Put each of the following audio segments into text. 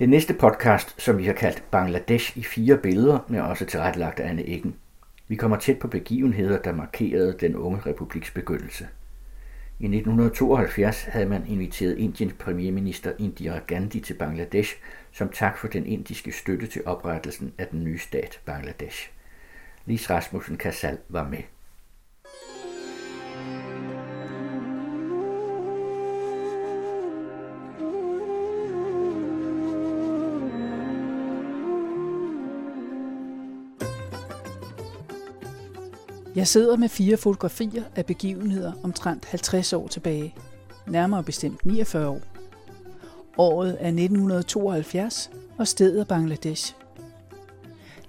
Den næste podcast, som vi har kaldt Bangladesh i fire billeder, er også tilrettelagt af Anne Eggen. Vi kommer tæt på begivenheder, der markerede den unge republiks begyndelse. I 1972 havde man inviteret Indiens premierminister Indira Gandhi til Bangladesh som tak for den indiske støtte til oprettelsen af den nye stat Bangladesh. Lis Rasmussen Kassal var med. Jeg sidder med fire fotografier af begivenheder omtrent 50 år tilbage. Nærmere bestemt 49 år. Året er 1972, og stedet er Bangladesh.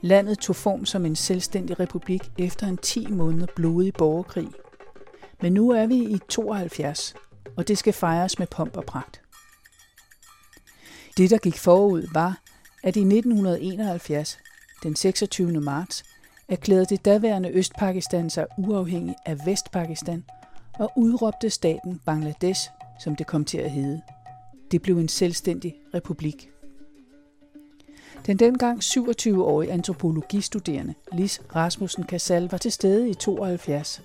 Landet tog form som en selvstændig republik efter en 10 måneder blodig borgerkrig. Men nu er vi i 72, og det skal fejres med pomp og pragt. Det, der gik forud, var, at i 1971, den 26. marts, erklærede det daværende Østpakistan sig uafhængig af Vestpakistan og udråbte staten Bangladesh, som det kom til at hedde. Det blev en selvstændig republik. Den dengang 27-årige antropologistuderende Lis Rasmussen Kassal var til stede i 72,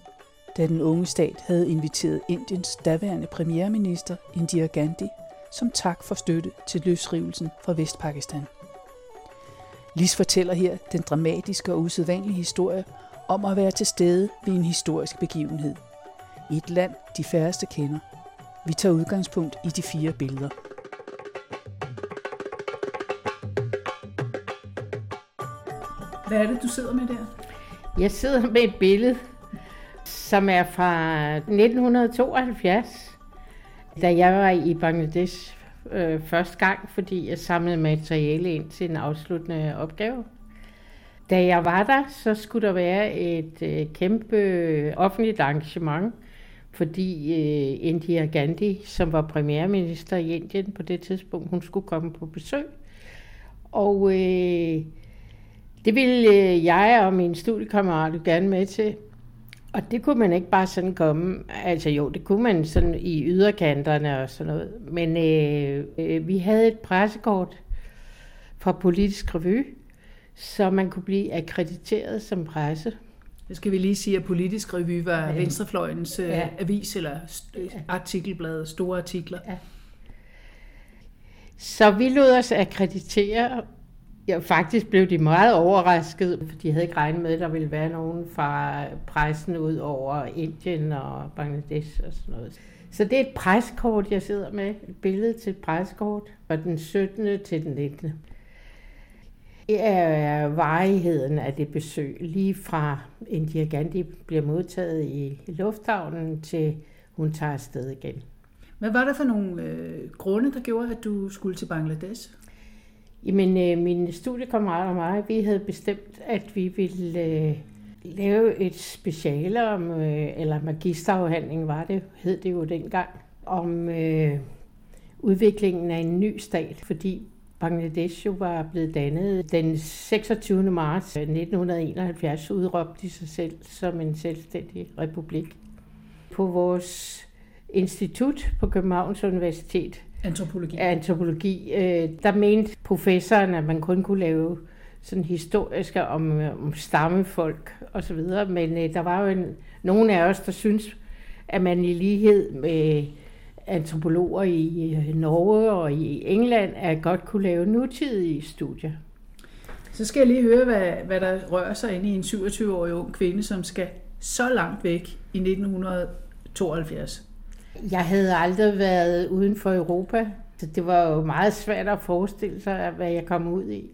da den unge stat havde inviteret Indiens daværende premierminister Indira Gandhi som tak for støtte til løsrivelsen fra Vestpakistan. Lis fortæller her den dramatiske og usædvanlige historie om at være til stede ved en historisk begivenhed. I et land, de færreste kender. Vi tager udgangspunkt i de fire billeder. Hvad er det, du sidder med der? Jeg sidder med et billede, som er fra 1972, da jeg var i Bangladesh øh, første gang, fordi jeg samlede materiale ind til en afsluttende opgave. Da jeg var der, så skulle der være et øh, kæmpe offentligt arrangement, fordi øh, Indira Gandhi, som var premierminister i Indien på det tidspunkt, hun skulle komme på besøg. Og øh, det ville øh, jeg og min studiekammerat gerne med til. Og det kunne man ikke bare sådan komme, altså jo, det kunne man sådan i yderkanterne og sådan noget. Men øh, øh, vi havde et pressekort fra Politisk Revy, så man kunne blive akkrediteret som presse. Det skal vi lige sige, at Politisk Revy var ja. Venstrefløjens øh, ja. avis eller artikelblad, store artikler. Ja. Så vi lod os akkreditere, Ja, faktisk blev de meget overrasket, for de havde ikke regnet med, at der ville være nogen fra pressen ud over Indien og Bangladesh og sådan noget. Så det er et preskort, jeg sidder med. Et billede til et preskort fra den 17. til den 19. Det er varigheden af det besøg, lige fra Indira Gandhi bliver modtaget i lufthavnen, til hun tager afsted igen. Hvad var der for nogle øh, grunde, der gjorde, at du skulle til Bangladesh? Jamen, øh, mine studiekammerater og mig, vi havde bestemt, at vi ville øh, lave et speciale om, øh, eller magisterafhandling var det, hed det jo dengang, om øh, udviklingen af en ny stat, fordi Bangladesh jo var blevet dannet den 26. marts øh, 1971, udråbte de sig selv som en selvstændig republik. På vores institut på Københavns Universitet Antropologi. Antropologi. Øh, der mente professoren, at man kun kunne lave sådan historiske om, øh, om stammefolk og så videre, men øh, der var jo en, nogle af os, der synes, at man i lighed med antropologer i Norge og i England, at godt kunne lave nutidige studier. Så skal jeg lige høre, hvad, hvad der rører sig ind i en 27-årig ung kvinde, som skal så langt væk i 1972. Jeg havde aldrig været uden for Europa, så det var jo meget svært at forestille sig, hvad jeg kom ud i.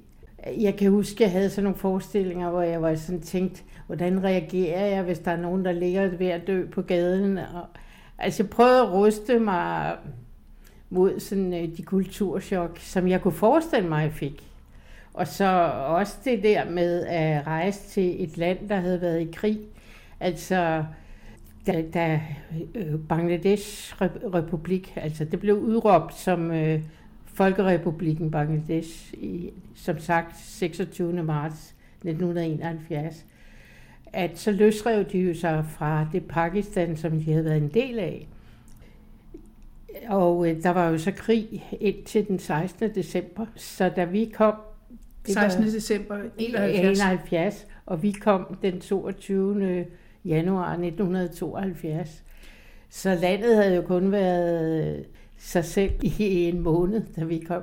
Jeg kan huske, at jeg havde sådan nogle forestillinger, hvor jeg var sådan tænkt, hvordan reagerer jeg, hvis der er nogen, der ligger ved at dø på gaden. Og, altså jeg prøvede at ruste mig mod sådan øh, de kulturschok, som jeg kunne forestille mig, jeg fik. Og så også det der med at rejse til et land, der havde været i krig. Altså, da, da øh, Bangladesh republik, altså det blev udråbt som øh, Folkerepublikken Bangladesh i, som sagt 26. marts 1971, at så løsrev de jo sig fra det Pakistan, som de havde været en del af. Og øh, der var jo så krig indtil den 16. december, så da vi kom... Det 16. december 71. 71, og vi kom den 22. januar 1972. Så landet havde jo kun været sig selv i en måned, da vi kom.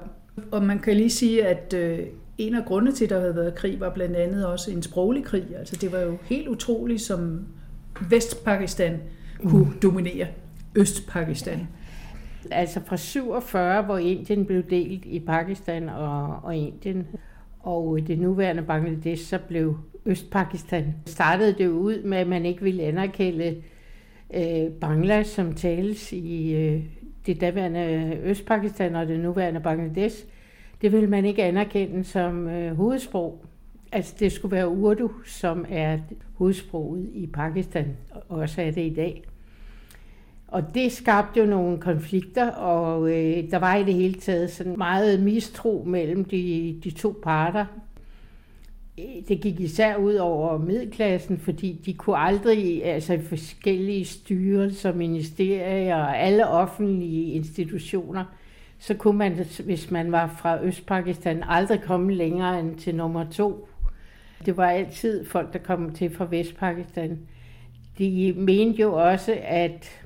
Og man kan lige sige, at øh, en af grundene til, at der havde været krig, var blandt andet også en sproglig krig. Altså det var jo helt utroligt, som Vestpakistan kunne mm. dominere Østpakistan. Altså fra 47, hvor Indien blev delt i Pakistan og, og Indien, og det nuværende Bangladesh, så blev Østpakistan. Startede det ud med, at man ikke ville anerkende øh, Bangla, som tales i øh, det daværende Østpakistan og det nuværende Bangladesh. Det ville man ikke anerkende som øh, hovedsprog. Altså det skulle være Urdu, som er hovedsproget i Pakistan, og også er det i dag. Og det skabte jo nogle konflikter, og øh, der var i det hele taget sådan meget mistro mellem de, de to parter. Det gik især ud over middelklassen, fordi de kunne aldrig, altså i forskellige styrelser, ministerier og alle offentlige institutioner, så kunne man, hvis man var fra Østpakistan, aldrig komme længere end til nummer to. Det var altid folk, der kom til fra Vestpakistan. De mente jo også, at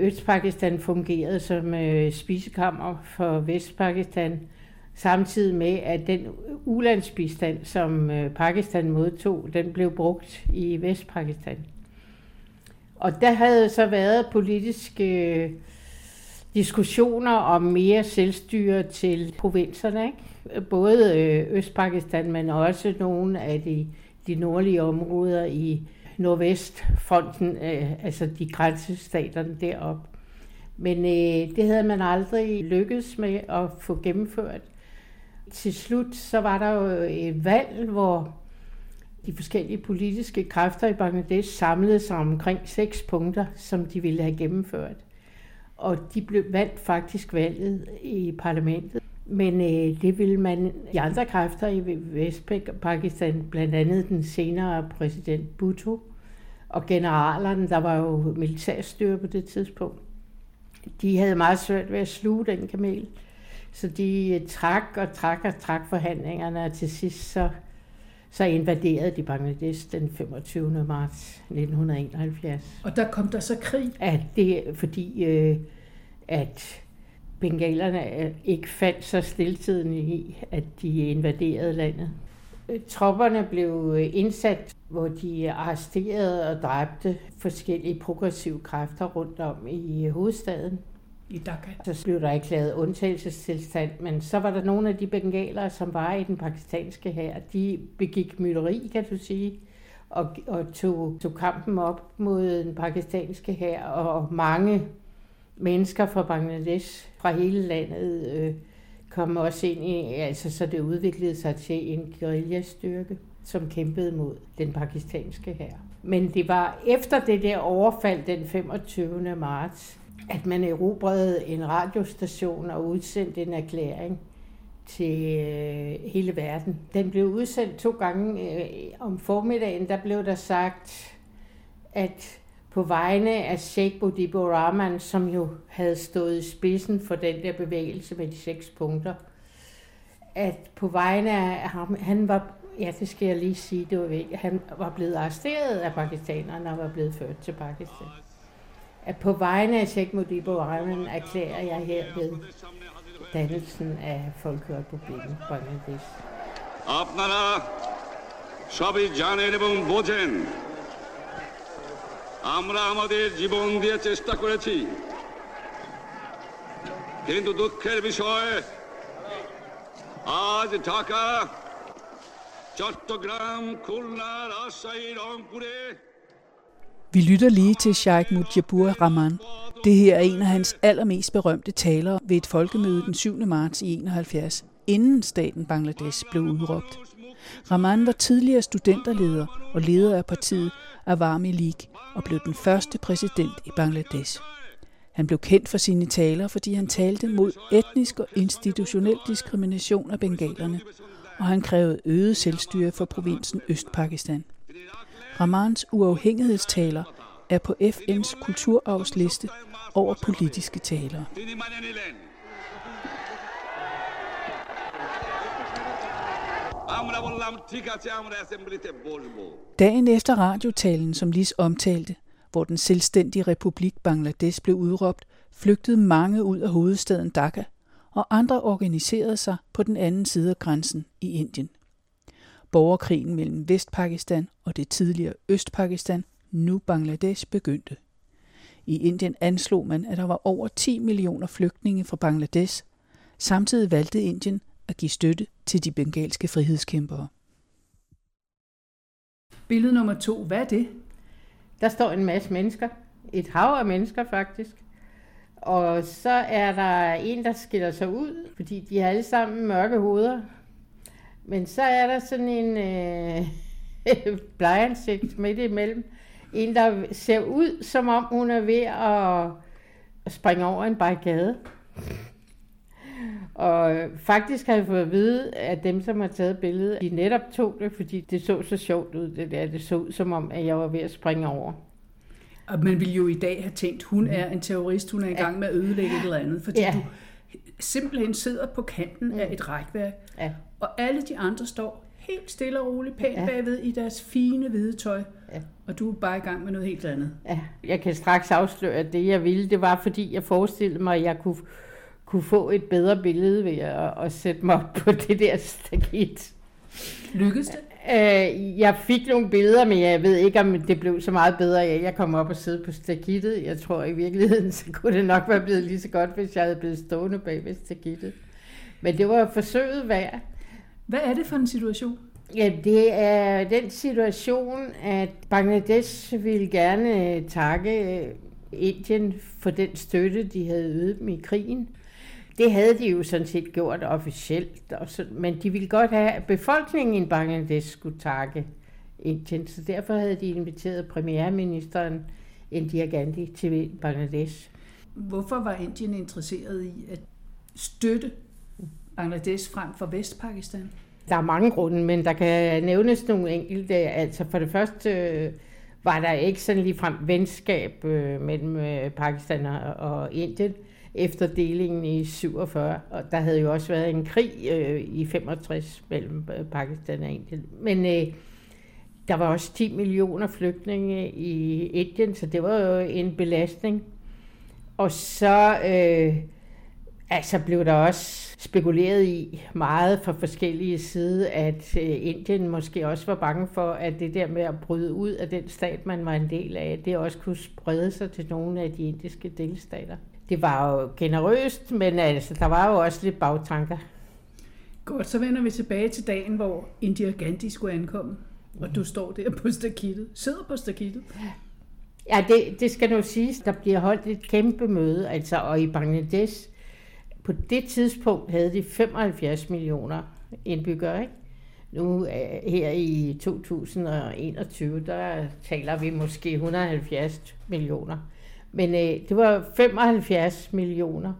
Østpakistan fungerede som øh, spisekammer for Vestpakistan, samtidig med, at den ulandsbistand, som øh, Pakistan modtog, den blev brugt i Vestpakistan. Og der havde så været politiske øh, diskussioner om mere selvstyre til provinserne, ikke? både øh, Østpakistan, men også nogle af de, de nordlige områder i Nordvestfronten, altså de grænsestaterne deroppe. Men øh, det havde man aldrig lykkedes med at få gennemført. Til slut så var der jo et valg, hvor de forskellige politiske kræfter i Bangladesh samlede sig omkring seks punkter, som de ville have gennemført. Og de blev valgt faktisk valget i parlamentet. Men øh, det ville man i andre kræfter i Vestpakistan, blandt andet den senere præsident Bhutto, og generalerne, der var jo militærstyre på det tidspunkt, de havde meget svært ved at sluge den kamel. Så de øh, trak og trak og trak forhandlingerne, og til sidst så, så invaderede de Bangladesh den 25. marts 1971. Og der kom der så krig? At det, fordi øh, at bengalerne øh, ikke fandt sig stiltiden i, at de invaderede landet. Tropperne blev indsat, hvor de arresterede og dræbte forskellige progressive kræfter rundt om i hovedstaden. I Dhaka. Så blev der erklæret undtagelsestilstand, men så var der nogle af de bengalere, som var i den pakistanske her, de begik mytteri, kan du sige, og, og tog, tog kampen op mod den pakistanske her, og mange mennesker fra Bangladesh, fra hele landet, øh, kom også ind i, altså så det udviklede sig til en guerillastyrke, som kæmpede mod den pakistanske her. Men det var efter det der overfald den 25. marts, at man erobrede en radiostation og udsendte en erklæring til øh, hele verden. Den blev udsendt to gange øh, om formiddagen. Der blev der sagt, at på vegne af Sheikh Mujibur Rahman, som jo havde stået i spidsen for den der bevægelse med de seks punkter, at på vegne af ham, han var, ja det skal jeg lige sige, det var han var blevet arresteret af pakistanerne og var blevet ført til Pakistan. At på vegne af Sheikh Mujibur Rahman erklærer jeg her ved dannelsen af Folkerepublikken Bangladesh. আপনারা সবই জানেন এবং বোঝেন আমরা আমাদের জীবন দিয়ে চেষ্টা করেছি কিন্তু দুঃখের বিষয় আজ ঢাকা চট্টগ্রাম খুলনা রাজশাহী রংপুরে Vi lytter lige til Sheikh Mujibur Rahman. Det her er en af hans allermest berømte taler ved et folkemøde den 7. marts i 71, inden staten Bangladesh blev udråbt. Rahman var tidligere studenterleder og leder af partiet Awami League og blev den første præsident i Bangladesh. Han blev kendt for sine taler, fordi han talte mod etnisk og institutionel diskrimination af bengalerne, og han krævede øget selvstyre for provinsen Østpakistan. Ramans uafhængighedstaler er på FN's kulturarvsliste over politiske talere. Dagen efter radiotalen, som Lis omtalte, hvor den selvstændige republik Bangladesh blev udråbt, flygtede mange ud af hovedstaden Dhaka, og andre organiserede sig på den anden side af grænsen i Indien. Borgerkrigen mellem Vestpakistan og det tidligere Østpakistan, nu Bangladesh, begyndte. I Indien anslog man, at der var over 10 millioner flygtninge fra Bangladesh. Samtidig valgte Indien at give støtte til de bengalske frihedskæmpere. Billede nummer to, hvad er det? Der står en masse mennesker. Et hav af mennesker faktisk. Og så er der en, der skiller sig ud, fordi de har alle sammen mørke hoveder. Men så er der sådan en øh, blejansigt midt imellem. En, der ser ud, som om hun er ved at, springe over en barrikade. Og faktisk har jeg fået at vide, at dem, som har taget billedet, de netop tog det, fordi det så så sjovt ud, det der. Det så ud som om, at jeg var ved at springe over. Og man ville jo i dag have tænkt, hun er en terrorist, hun er i gang med at ødelægge et eller andet, fordi ja. du simpelthen sidder på kanten mm. af et rækværk, ja. og alle de andre står helt stille og roligt, pænt ja. bagved i deres fine hvide tøj, ja. og du er bare i gang med noget helt andet. Ja, jeg kan straks afsløre, at det jeg ville, det var fordi, jeg forestillede mig, at jeg kunne kunne få et bedre billede ved at, at sætte mig op på det der stakit. Lykkedes det? Øh, jeg fik nogle billeder, men jeg ved ikke, om det blev så meget bedre, at jeg kom op og sidde på stakittet. Jeg tror i virkeligheden, så kunne det nok være blevet lige så godt, hvis jeg havde blevet stående bag ved stakittet. Men det var forsøget værd. Hvad er det for en situation? Ja, det er den situation, at Bangladesh ville gerne takke Indien for den støtte, de havde ydet dem i krigen. Det havde de jo sådan set gjort officielt, og så, men de ville godt have, at befolkningen i Bangladesh skulle takke Indien, så derfor havde de inviteret premierministeren Indira Gandhi til Bangladesh. Hvorfor var Indien interesseret i at støtte Bangladesh frem for Vestpakistan? Der er mange grunde, men der kan nævnes nogle enkelte. Altså for det første øh, var der ikke sådan lige frem venskab øh, mellem øh, Pakistan og Indien efter delingen i 47, og der havde jo også været en krig øh, i 65 mellem øh, Pakistan og Indien. Men øh, der var også 10 millioner flygtninge i Indien, så det var jo en belastning. Og så øh, altså blev der også spekuleret i meget fra forskellige sider, at øh, Indien måske også var bange for, at det der med at bryde ud af den stat, man var en del af, det også kunne sprede sig til nogle af de indiske delstater det var jo generøst, men altså, der var jo også lidt bagtanker. Godt, så vender vi tilbage til dagen, hvor Indira Gandhi skulle ankomme, og du står der på stakittet, sidder på stakittet. Ja, det, det skal nu siges, der bliver holdt et kæmpe møde, altså, og i Bangladesh, på det tidspunkt havde de 75 millioner indbyggere, ikke? Nu her i 2021, der taler vi måske 170 millioner. Men øh, det var 75 millioner.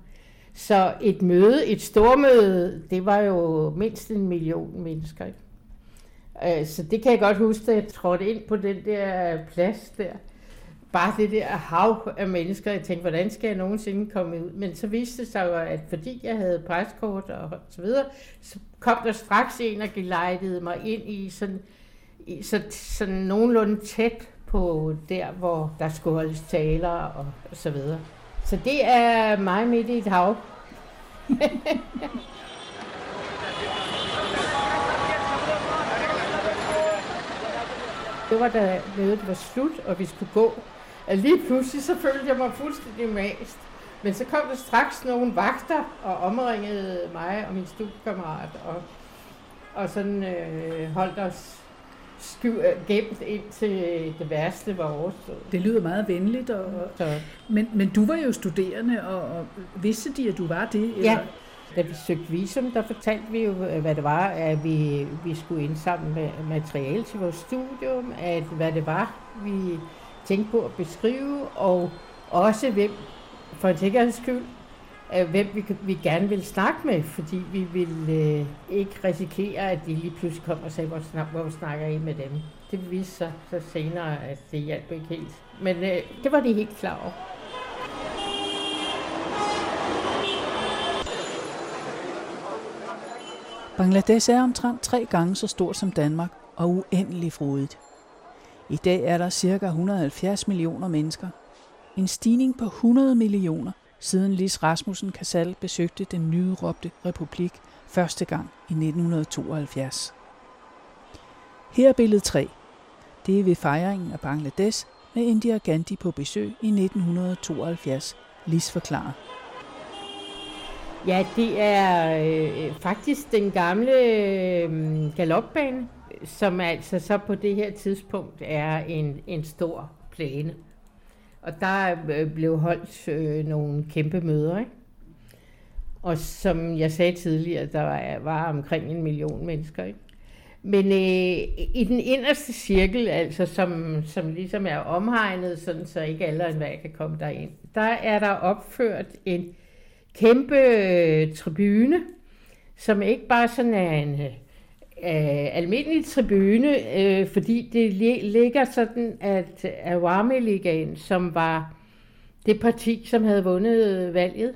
Så et møde, et stormøde, det var jo mindst en million mennesker. Ikke? Øh, så det kan jeg godt huske, da jeg trådte ind på den der plads der. Bare det der hav af mennesker, jeg tænkte, hvordan skal jeg nogensinde komme ud? Men så viste det sig jo, at fordi jeg havde preskort og så videre, så kom der straks en og gelejtede mig ind i sådan, i så, sådan nogenlunde tæt på der, hvor der skulle holdes taler og så videre. Så det er mig midt i et hav. det var da mødet var slut, og vi skulle gå. Og lige pludselig så følte jeg mig fuldstændig mast. Men så kom der straks nogle vagter og omringede mig og min studiekammerat og, og sådan øh, holdt os gemt ind til det værste var overstået. Det lyder meget venligt. Og, så. men, men du var jo studerende, og, og vidste de, at du var det? Eller? Ja, da vi søgte visum, der fortalte vi jo, hvad det var, at vi, vi skulle indsamle materiale til vores studium, at hvad det var, vi tænkte på at beskrive, og også hvem, for en sikkerheds skyld, af hvem vi, vi gerne vil snakke med, fordi vi vil øh, ikke risikere, at de lige pludselig kommer og siger, hvor, snak, hvor snakker I med dem. Det viste sig så senere, at det hjalp ikke helt. Men øh, det var de helt klar over. Bangladesh er omtrent tre gange så stort som Danmark og uendelig frodigt. I dag er der ca. 170 millioner mennesker. En stigning på 100 millioner, siden Lis Rasmussen Casal besøgte den nyudråbte republik første gang i 1972. Her er billede 3. Det er ved fejringen af Bangladesh med Indira Gandhi på besøg i 1972. Lis forklarer. Ja, det er øh, faktisk den gamle øh, galopbane, som altså så på det her tidspunkt er en, en stor plæne. Og der øh, blev holdt øh, nogle kæmpe møder, ikke? Og som jeg sagde tidligere, der var, var omkring en million mennesker, ikke? Men øh, i den inderste cirkel, altså som, som ligesom er omhegnet, sådan så ikke alle og enhver kan komme derind, der er der opført en kæmpe øh, tribune, som ikke bare sådan er en øh, almindelig tribune, øh, fordi det ligger sådan, at Awami Ligaen, som var det parti, som havde vundet valget,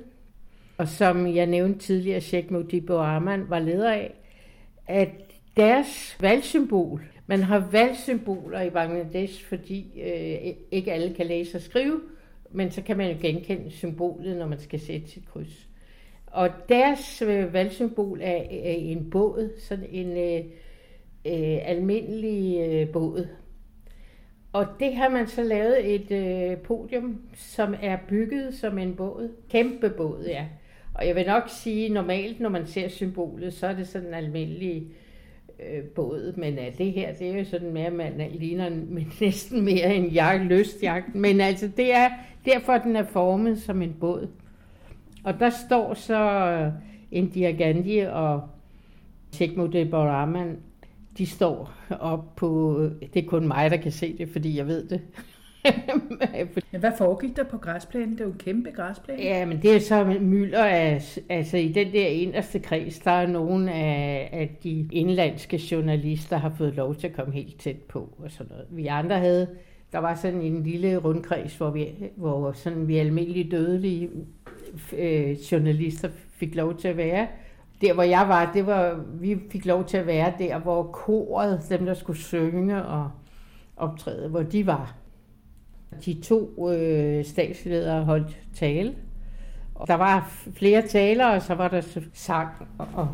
og som jeg nævnte tidligere, Sheikh Mujibur Rahman var leder af, at deres valgsymbol, man har valgsymboler i Bangladesh, fordi øh, ikke alle kan læse og skrive, men så kan man jo genkende symbolet, når man skal sætte sit kryds. Og deres øh, valgsymbol er, øh, en båd, sådan en øh, øh, almindelig øh, båd. Og det har man så lavet et øh, podium, som er bygget som en båd. Kæmpe båd, ja. Og jeg vil nok sige, normalt når man ser symbolet, så er det sådan en almindelig øh, båd, men at det her, det er jo sådan mere, man ligner men næsten mere en jagt, løstjagt. Men altså, det er derfor, den er formet som en båd. Og der står så Indira Gandhi og Sigmund Rahman, de står op på, det er kun mig, der kan se det, fordi jeg ved det. ja, hvad foregik der på græsplænen? Det er jo en kæmpe græsplæne. Ja, men det er så mylder af, altså i den der inderste kreds, der er nogle af, af de indlandske journalister, har fået lov til at komme helt tæt på og sådan noget. Vi andre havde, der var sådan en lille rundkreds, hvor vi, hvor sådan vi almindelige dødelige øh, journalister fik lov til at være. Der, hvor jeg var, det var, vi fik lov til at være der, hvor koret, dem der skulle synge og optræde, hvor de var. De to øh, statsledere holdt tale. Og der var flere talere, og så var der sang og, og,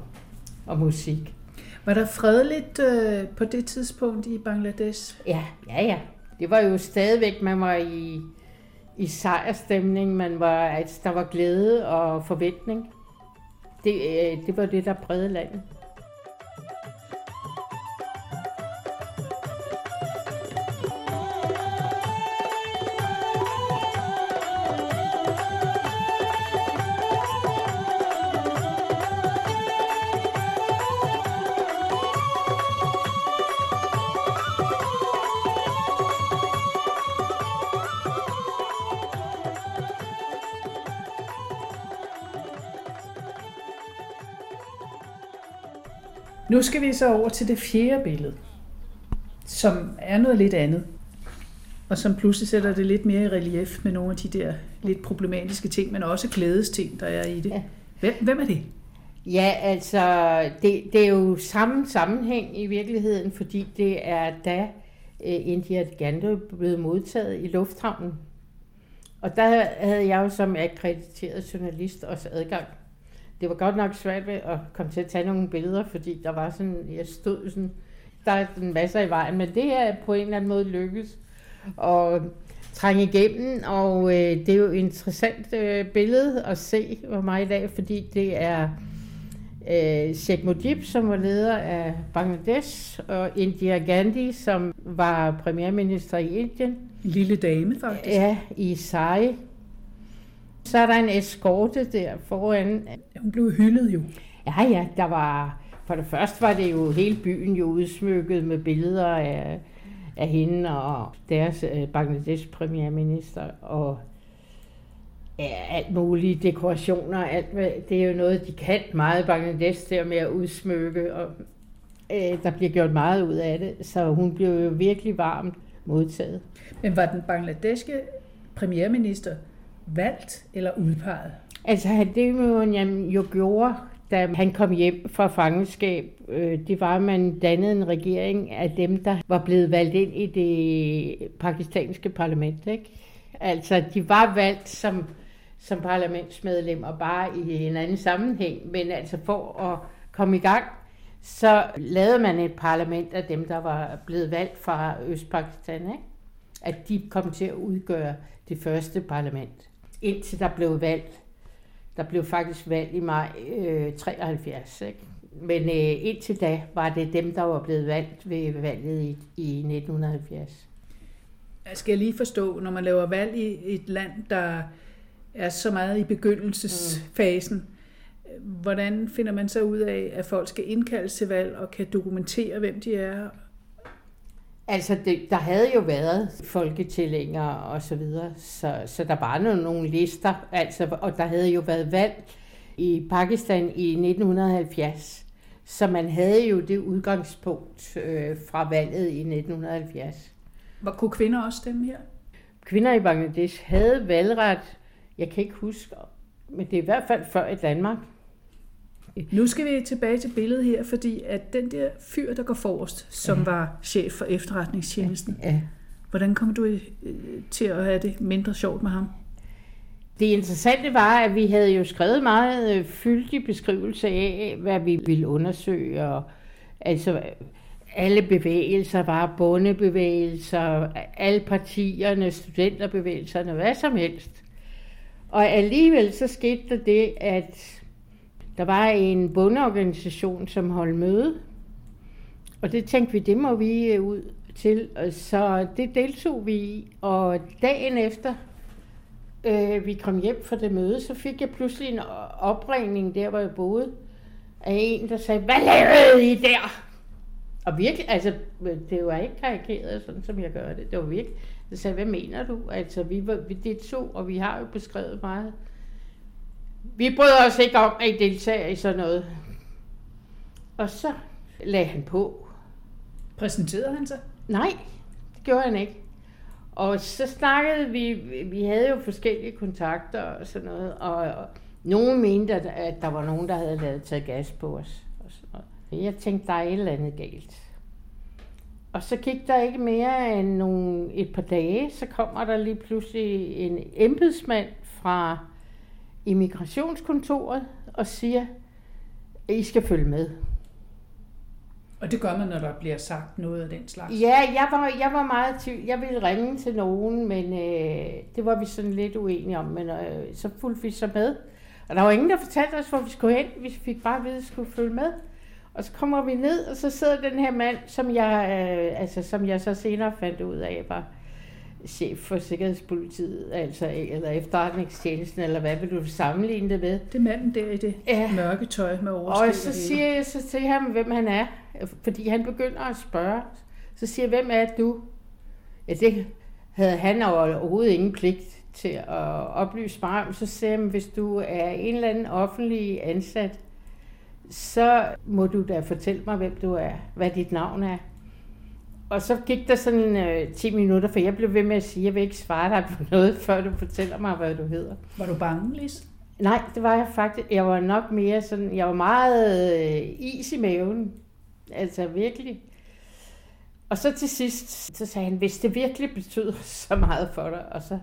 og musik. Var der fredeligt øh, på det tidspunkt i Bangladesh? Ja, ja, ja. Det var jo stadigvæk, man var i, i sejrstemning, man var, altså, der var glæde og forventning. Det, øh, det var det, der prægede landet. Nu skal vi så over til det fjerde billede, som er noget lidt andet, og som pludselig sætter det lidt mere i relief med nogle af de der lidt problematiske ting, men også glædesting, der er i det. Ja. Hvem, hvem er det? Ja, altså, det, det er jo samme sammenhæng i virkeligheden, fordi det er da uh, India Gandhi blevet modtaget i lufthavnen. Og der havde jeg jo som akkrediteret journalist også adgang det var godt nok svært ved at komme til at tage nogle billeder, fordi der var sådan, jeg stod sådan, der er en masse i vejen, men det er på en eller anden måde lykkes at trænge igennem, og øh, det er jo et interessant øh, billede at se for mig i dag, fordi det er øh, Sheikh Mujib, som var leder af Bangladesh, og Indira Gandhi, som var premierminister i Indien. En lille dame, faktisk. Ja, i Sai, så er der en eskorte der foran. Hun blev hyldet jo. Ja, ja, der var... For det første var det jo hele byen jo udsmykket med billeder af, af hende og deres øh, Bangladesh premierminister. Og Ja, alt mulige dekorationer, alt, det er jo noget, de kan meget Bangladesh, der med at udsmykke, og øh, der bliver gjort meget ud af det, så hun blev jo virkelig varmt modtaget. Men var den bangladeske premierminister valgt eller udpeget? Altså det man jo gjorde, da han kom hjem fra fangenskab, øh, det var, at man dannede en regering af dem, der var blevet valgt ind i det pakistanske parlament. Ikke? Altså, de var valgt som, som parlamentsmedlemmer, bare i en anden sammenhæng, men altså for at komme i gang, så lavede man et parlament af dem, der var blevet valgt fra Østpakistan, ikke? at de kom til at udgøre det første parlament, indtil der blev valgt. Der blev faktisk valgt i maj øh, 73, ikke? men øh, indtil da var det dem, der var blevet valgt ved valget i, i 1970. Skal jeg lige forstå, når man laver valg i et land, der er så meget i begyndelsesfasen, mm hvordan finder man så ud af, at folk skal indkaldes til valg og kan dokumentere, hvem de er? Altså, det, der havde jo været folketællinger og så videre, så, så der var nogle, nogle lister, altså, og der havde jo været valg i Pakistan i 1970, så man havde jo det udgangspunkt øh, fra valget i 1970. Hvor kunne kvinder også stemme her? Kvinder i Bangladesh havde valgret, jeg kan ikke huske, men det er i hvert fald før i Danmark. Nu skal vi tilbage til billedet her, fordi at den der fyr, der går forrest, som ja. var chef for efterretningstjenesten, ja. hvordan kom du øh, til at have det mindre sjovt med ham? Det interessante var, at vi havde jo skrevet meget øh, fyldig beskrivelse af, hvad vi ville undersøge. Og, altså, alle bevægelser var bondebevægelser, alle partierne, studenterbevægelserne, hvad som helst. Og alligevel så skete der det, at der var en bondeorganisation, som holdt møde, og det tænkte vi, det må vi øh, ud til. Så det deltog vi i, og dagen efter øh, vi kom hjem fra det møde, så fik jeg pludselig en opringning der, hvor jeg boede, af en, der sagde, hvad lavede I der? Og virkelig, altså, øh, det var ikke karikeret, sådan som jeg gør det. Det var virkelig. jeg sagde, hvad mener du? Altså, vi, var, vi det to, og vi har jo beskrevet meget vi bryder os ikke om, at I deltager i sådan noget. Og så lagde han på. Præsenterede han sig? Nej, det gjorde han ikke. Og så snakkede vi, vi havde jo forskellige kontakter og sådan noget, og, og nogen mente, at, at der var nogen, der havde lavet taget gas på os. Og sådan noget. Jeg tænkte, der er et eller andet galt. Og så gik der ikke mere end nogle, et par dage, så kommer der lige pludselig en embedsmand fra immigrationskontoret og siger, at I skal følge med. Og det gør man, når der bliver sagt noget af den slags? Ja, jeg var, jeg var meget til, Jeg ville ringe til nogen, men øh, det var vi sådan lidt uenige om. Men øh, så fulgte vi så med. Og der var ingen, der fortalte os, hvor vi skulle hen. Vi fik bare at vide, at vi skulle følge med. Og så kommer vi ned, og så sidder den her mand, som jeg, øh, altså, som jeg så senere fandt ud af, var chef for Sikkerhedspolitiet, altså, eller efterretningstjenesten, eller hvad vil du sammenligne det med? Det er manden der i det ja. mørke tøj med overskæg. Og så siger jeg så til ham, hvem han er, fordi han begynder at spørge. Så siger jeg, hvem er du? Ja, det havde han overhovedet ingen pligt til at oplyse mig om. Så siger jeg, hvis du er en eller anden offentlig ansat, så må du da fortælle mig, hvem du er, hvad dit navn er. Og så gik der sådan øh, 10 minutter, for jeg blev ved med at sige, at jeg vil ikke svare dig på noget, før du fortæller mig, hvad du hedder. Var du bange, Lis? Nej, det var jeg faktisk. Jeg var nok mere sådan, jeg var meget øh, is i maven. Altså virkelig. Og så til sidst, så sagde han, hvis det virkelig betyder så meget for dig, og så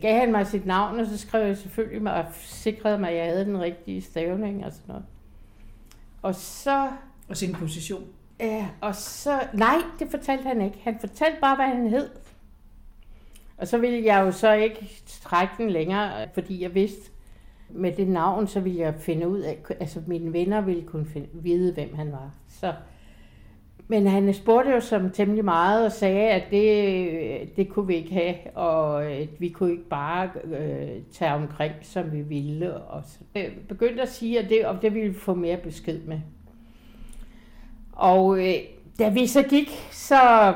gav han mig sit navn, og så skrev jeg selvfølgelig mig, og sikrede mig, at jeg havde den rigtige stavning og sådan noget. Og så... Og sin position? Ja, og så... Nej, det fortalte han ikke. Han fortalte bare, hvad han hed. Og så ville jeg jo så ikke trække den længere, fordi jeg vidste, med det navn, så ville jeg finde ud af, altså mine venner ville kunne finde, vide, hvem han var. Så, men han spurgte jo som temmelig meget og sagde, at det, det kunne vi ikke have, og at vi kunne ikke bare øh, tage omkring, som vi ville. Og så øh, begyndte at sige, at det, og det ville vi få mere besked med. Og øh, da vi så gik, så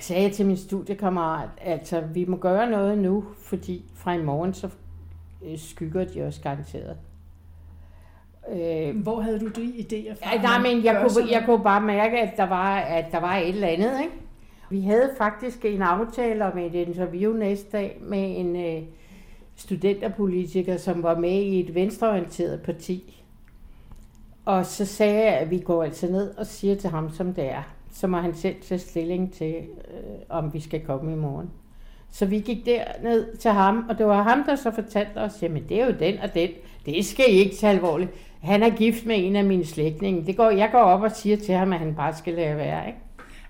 sagde jeg til min studiekammerat, altså vi må gøre noget nu, fordi fra i morgen så øh, skygger de os garanteret. Øh, Hvor havde du de idéer fra? Ja, nej, men jeg kunne, jeg kunne bare mærke, at der, var, at der var et eller andet. Ikke? Vi havde faktisk en aftale om et interview næste dag med en øh, studenterpolitiker, som var med i et venstreorienteret parti. Og så sagde jeg, at vi går altså ned og siger til ham, som det er. Så må han selv tage stilling til, øh, om vi skal komme i morgen. Så vi gik ned til ham, og det var ham, der så fortalte os, jamen det er jo den og den. Det skal I ikke tage alvorligt. Han er gift med en af mine slægtninge. Det går, jeg går op og siger til ham, at han bare skal lade være. Ikke?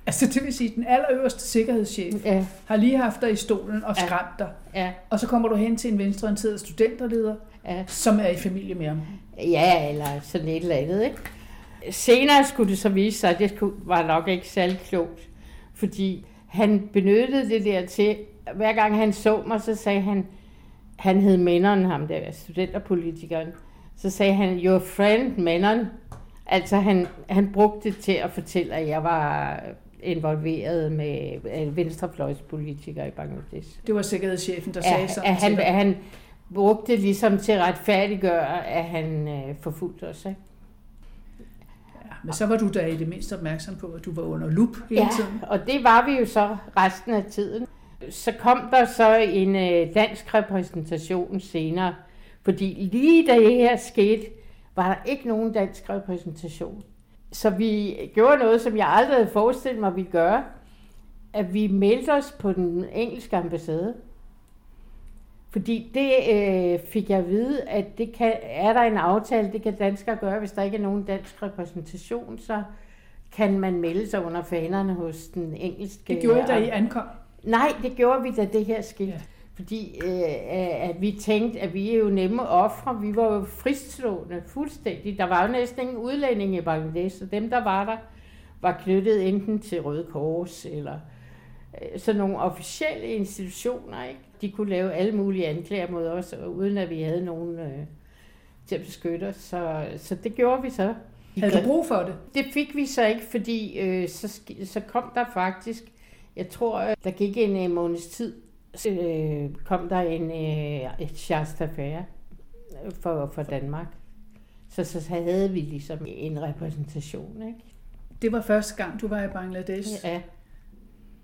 Altså det vil sige, den allerøverste sikkerhedschef ja. har lige haft dig i stolen og skræmt ja. dig. Ja. Og så kommer du hen til en venstreorienteret studenterleder, ja. som er i familie med ham. Ja, eller sådan et eller andet. Ikke? Senere skulle det så vise sig, at det var nok ikke særlig klogt. Fordi han benyttede det der til, hver gang han så mig, så sagde han, han hed Mænderen, ham der studenterpolitikeren, så sagde han, your friend Mænderen. Altså han, han brugte det til at fortælle, at jeg var involveret med venstrefløjspolitikere i Bangladesh. Det var sikkerhedschefen, der sagde sådan at han, at han brugte det ligesom til at retfærdiggøre, at han øh, forfulgte os. Ikke? Ja, men så var du da i det mindste opmærksom på, at du var under lup hele ja, tiden. og det var vi jo så resten af tiden. Så kom der så en øh, dansk repræsentation senere, fordi lige da det her skete, var der ikke nogen dansk repræsentation. Så vi gjorde noget, som jeg aldrig havde forestillet mig, at vi gøre. At vi meldte os på den engelske ambassade. Fordi det øh, fik jeg at vide, at det kan, er der en aftale, det kan danskere gøre, hvis der ikke er nogen dansk repræsentation, så kan man melde sig under fanerne hos den engelske... Det gjorde I, da I ankom? Nej, det gjorde vi, da det her skete. Ja. Fordi øh, at vi tænkte, at vi er jo nemme ofre. Vi var jo fristående fuldstændig. Der var jo næsten ingen udlænding i Bangladesh, så dem, der var der, var knyttet enten til Røde Kors eller øh, sådan nogle officielle institutioner. Ikke? De kunne lave alle mulige anklager mod os, uden at vi havde nogen øh, til at beskytte os. Så, så det gjorde vi så. Havde du brug for det? Det fik vi så ikke, fordi øh, så, så kom der faktisk, jeg tror, der gik en måneds tid, øh, kom der en, øh, et Shasta for, for Danmark. Så, så havde vi ligesom en repræsentation. Ikke? Det var første gang, du var i Bangladesh? Ja.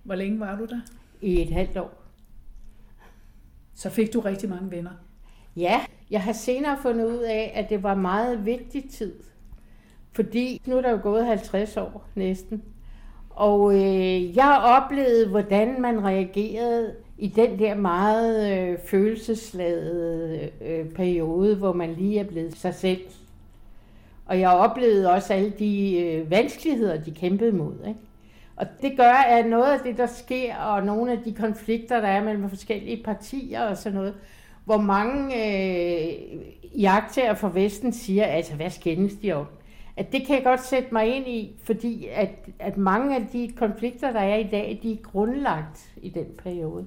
Hvor længe var du der? I et halvt år. Så fik du rigtig mange venner? Ja, jeg har senere fundet ud af, at det var meget vigtig tid. Fordi nu er der jo gået 50 år næsten. Og øh, jeg oplevede, hvordan man reagerede i den der meget øh, følelsesladede øh, periode, hvor man lige er blevet sig selv. Og jeg oplevede også alle de øh, vanskeligheder, de kæmpede mod. Ikke? Og det gør, at noget af det, der sker, og nogle af de konflikter, der er mellem forskellige partier og sådan noget, hvor mange øh, jagter fra Vesten siger, altså hvad skændes de om? At det kan jeg godt sætte mig ind i, fordi at, at mange af de konflikter, der er i dag, de er grundlagt i den periode.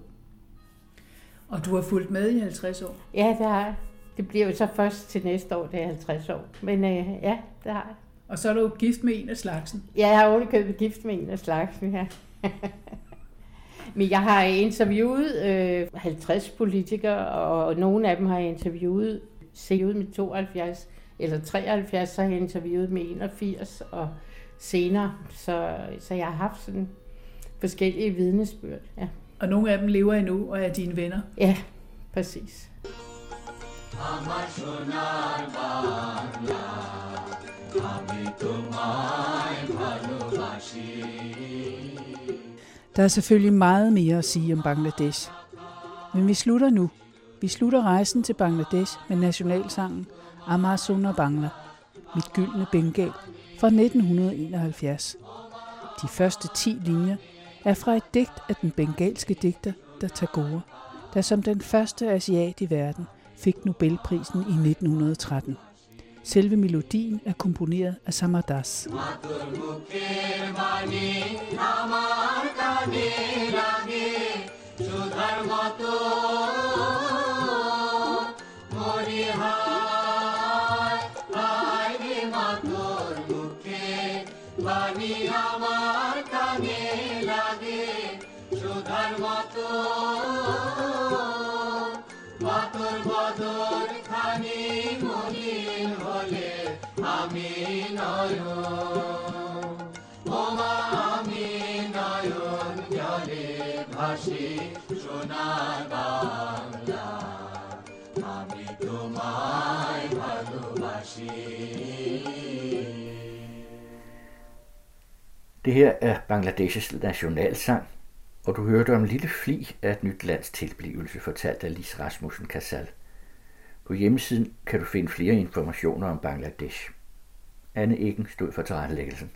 Og du har fulgt med i 50 år? Ja, det har jeg. Det bliver jo så først til næste år, det er 50 år. Men øh, ja, det har jeg. Og så er du gift med en af slagsen? Ja, jeg har købet gift med en af slagsen, ja. Men jeg har interviewet øh, 50 politikere, og nogle af dem har jeg interviewet, set ud med 72 eller 73, så har jeg interviewet med 81 og senere. Så, så jeg har haft sådan forskellige vidnesbyrd, ja. Og nogle af dem lever endnu og er dine venner? Ja, præcis. Der er selvfølgelig meget mere at sige om Bangladesh. Men vi slutter nu. Vi slutter rejsen til Bangladesh med nationalsangen Amar Sundar Bangla, Mit gyldne bengal fra 1971. De første 10 linjer er fra et digt af den bengalske digter der Tagore, der som den første asiat i verden fik Nobelprisen i 1913. Selve melodien er komponeret af Samadas. Matur Det her er Bangladeshs nationalsang, og du hørte om en lille fli af et nyt lands tilblivelse, fortalt af Lis Rasmussen Kassal. På hjemmesiden kan du finde flere informationer om Bangladesh. Anne Egen stod for tilrettelæggelsen.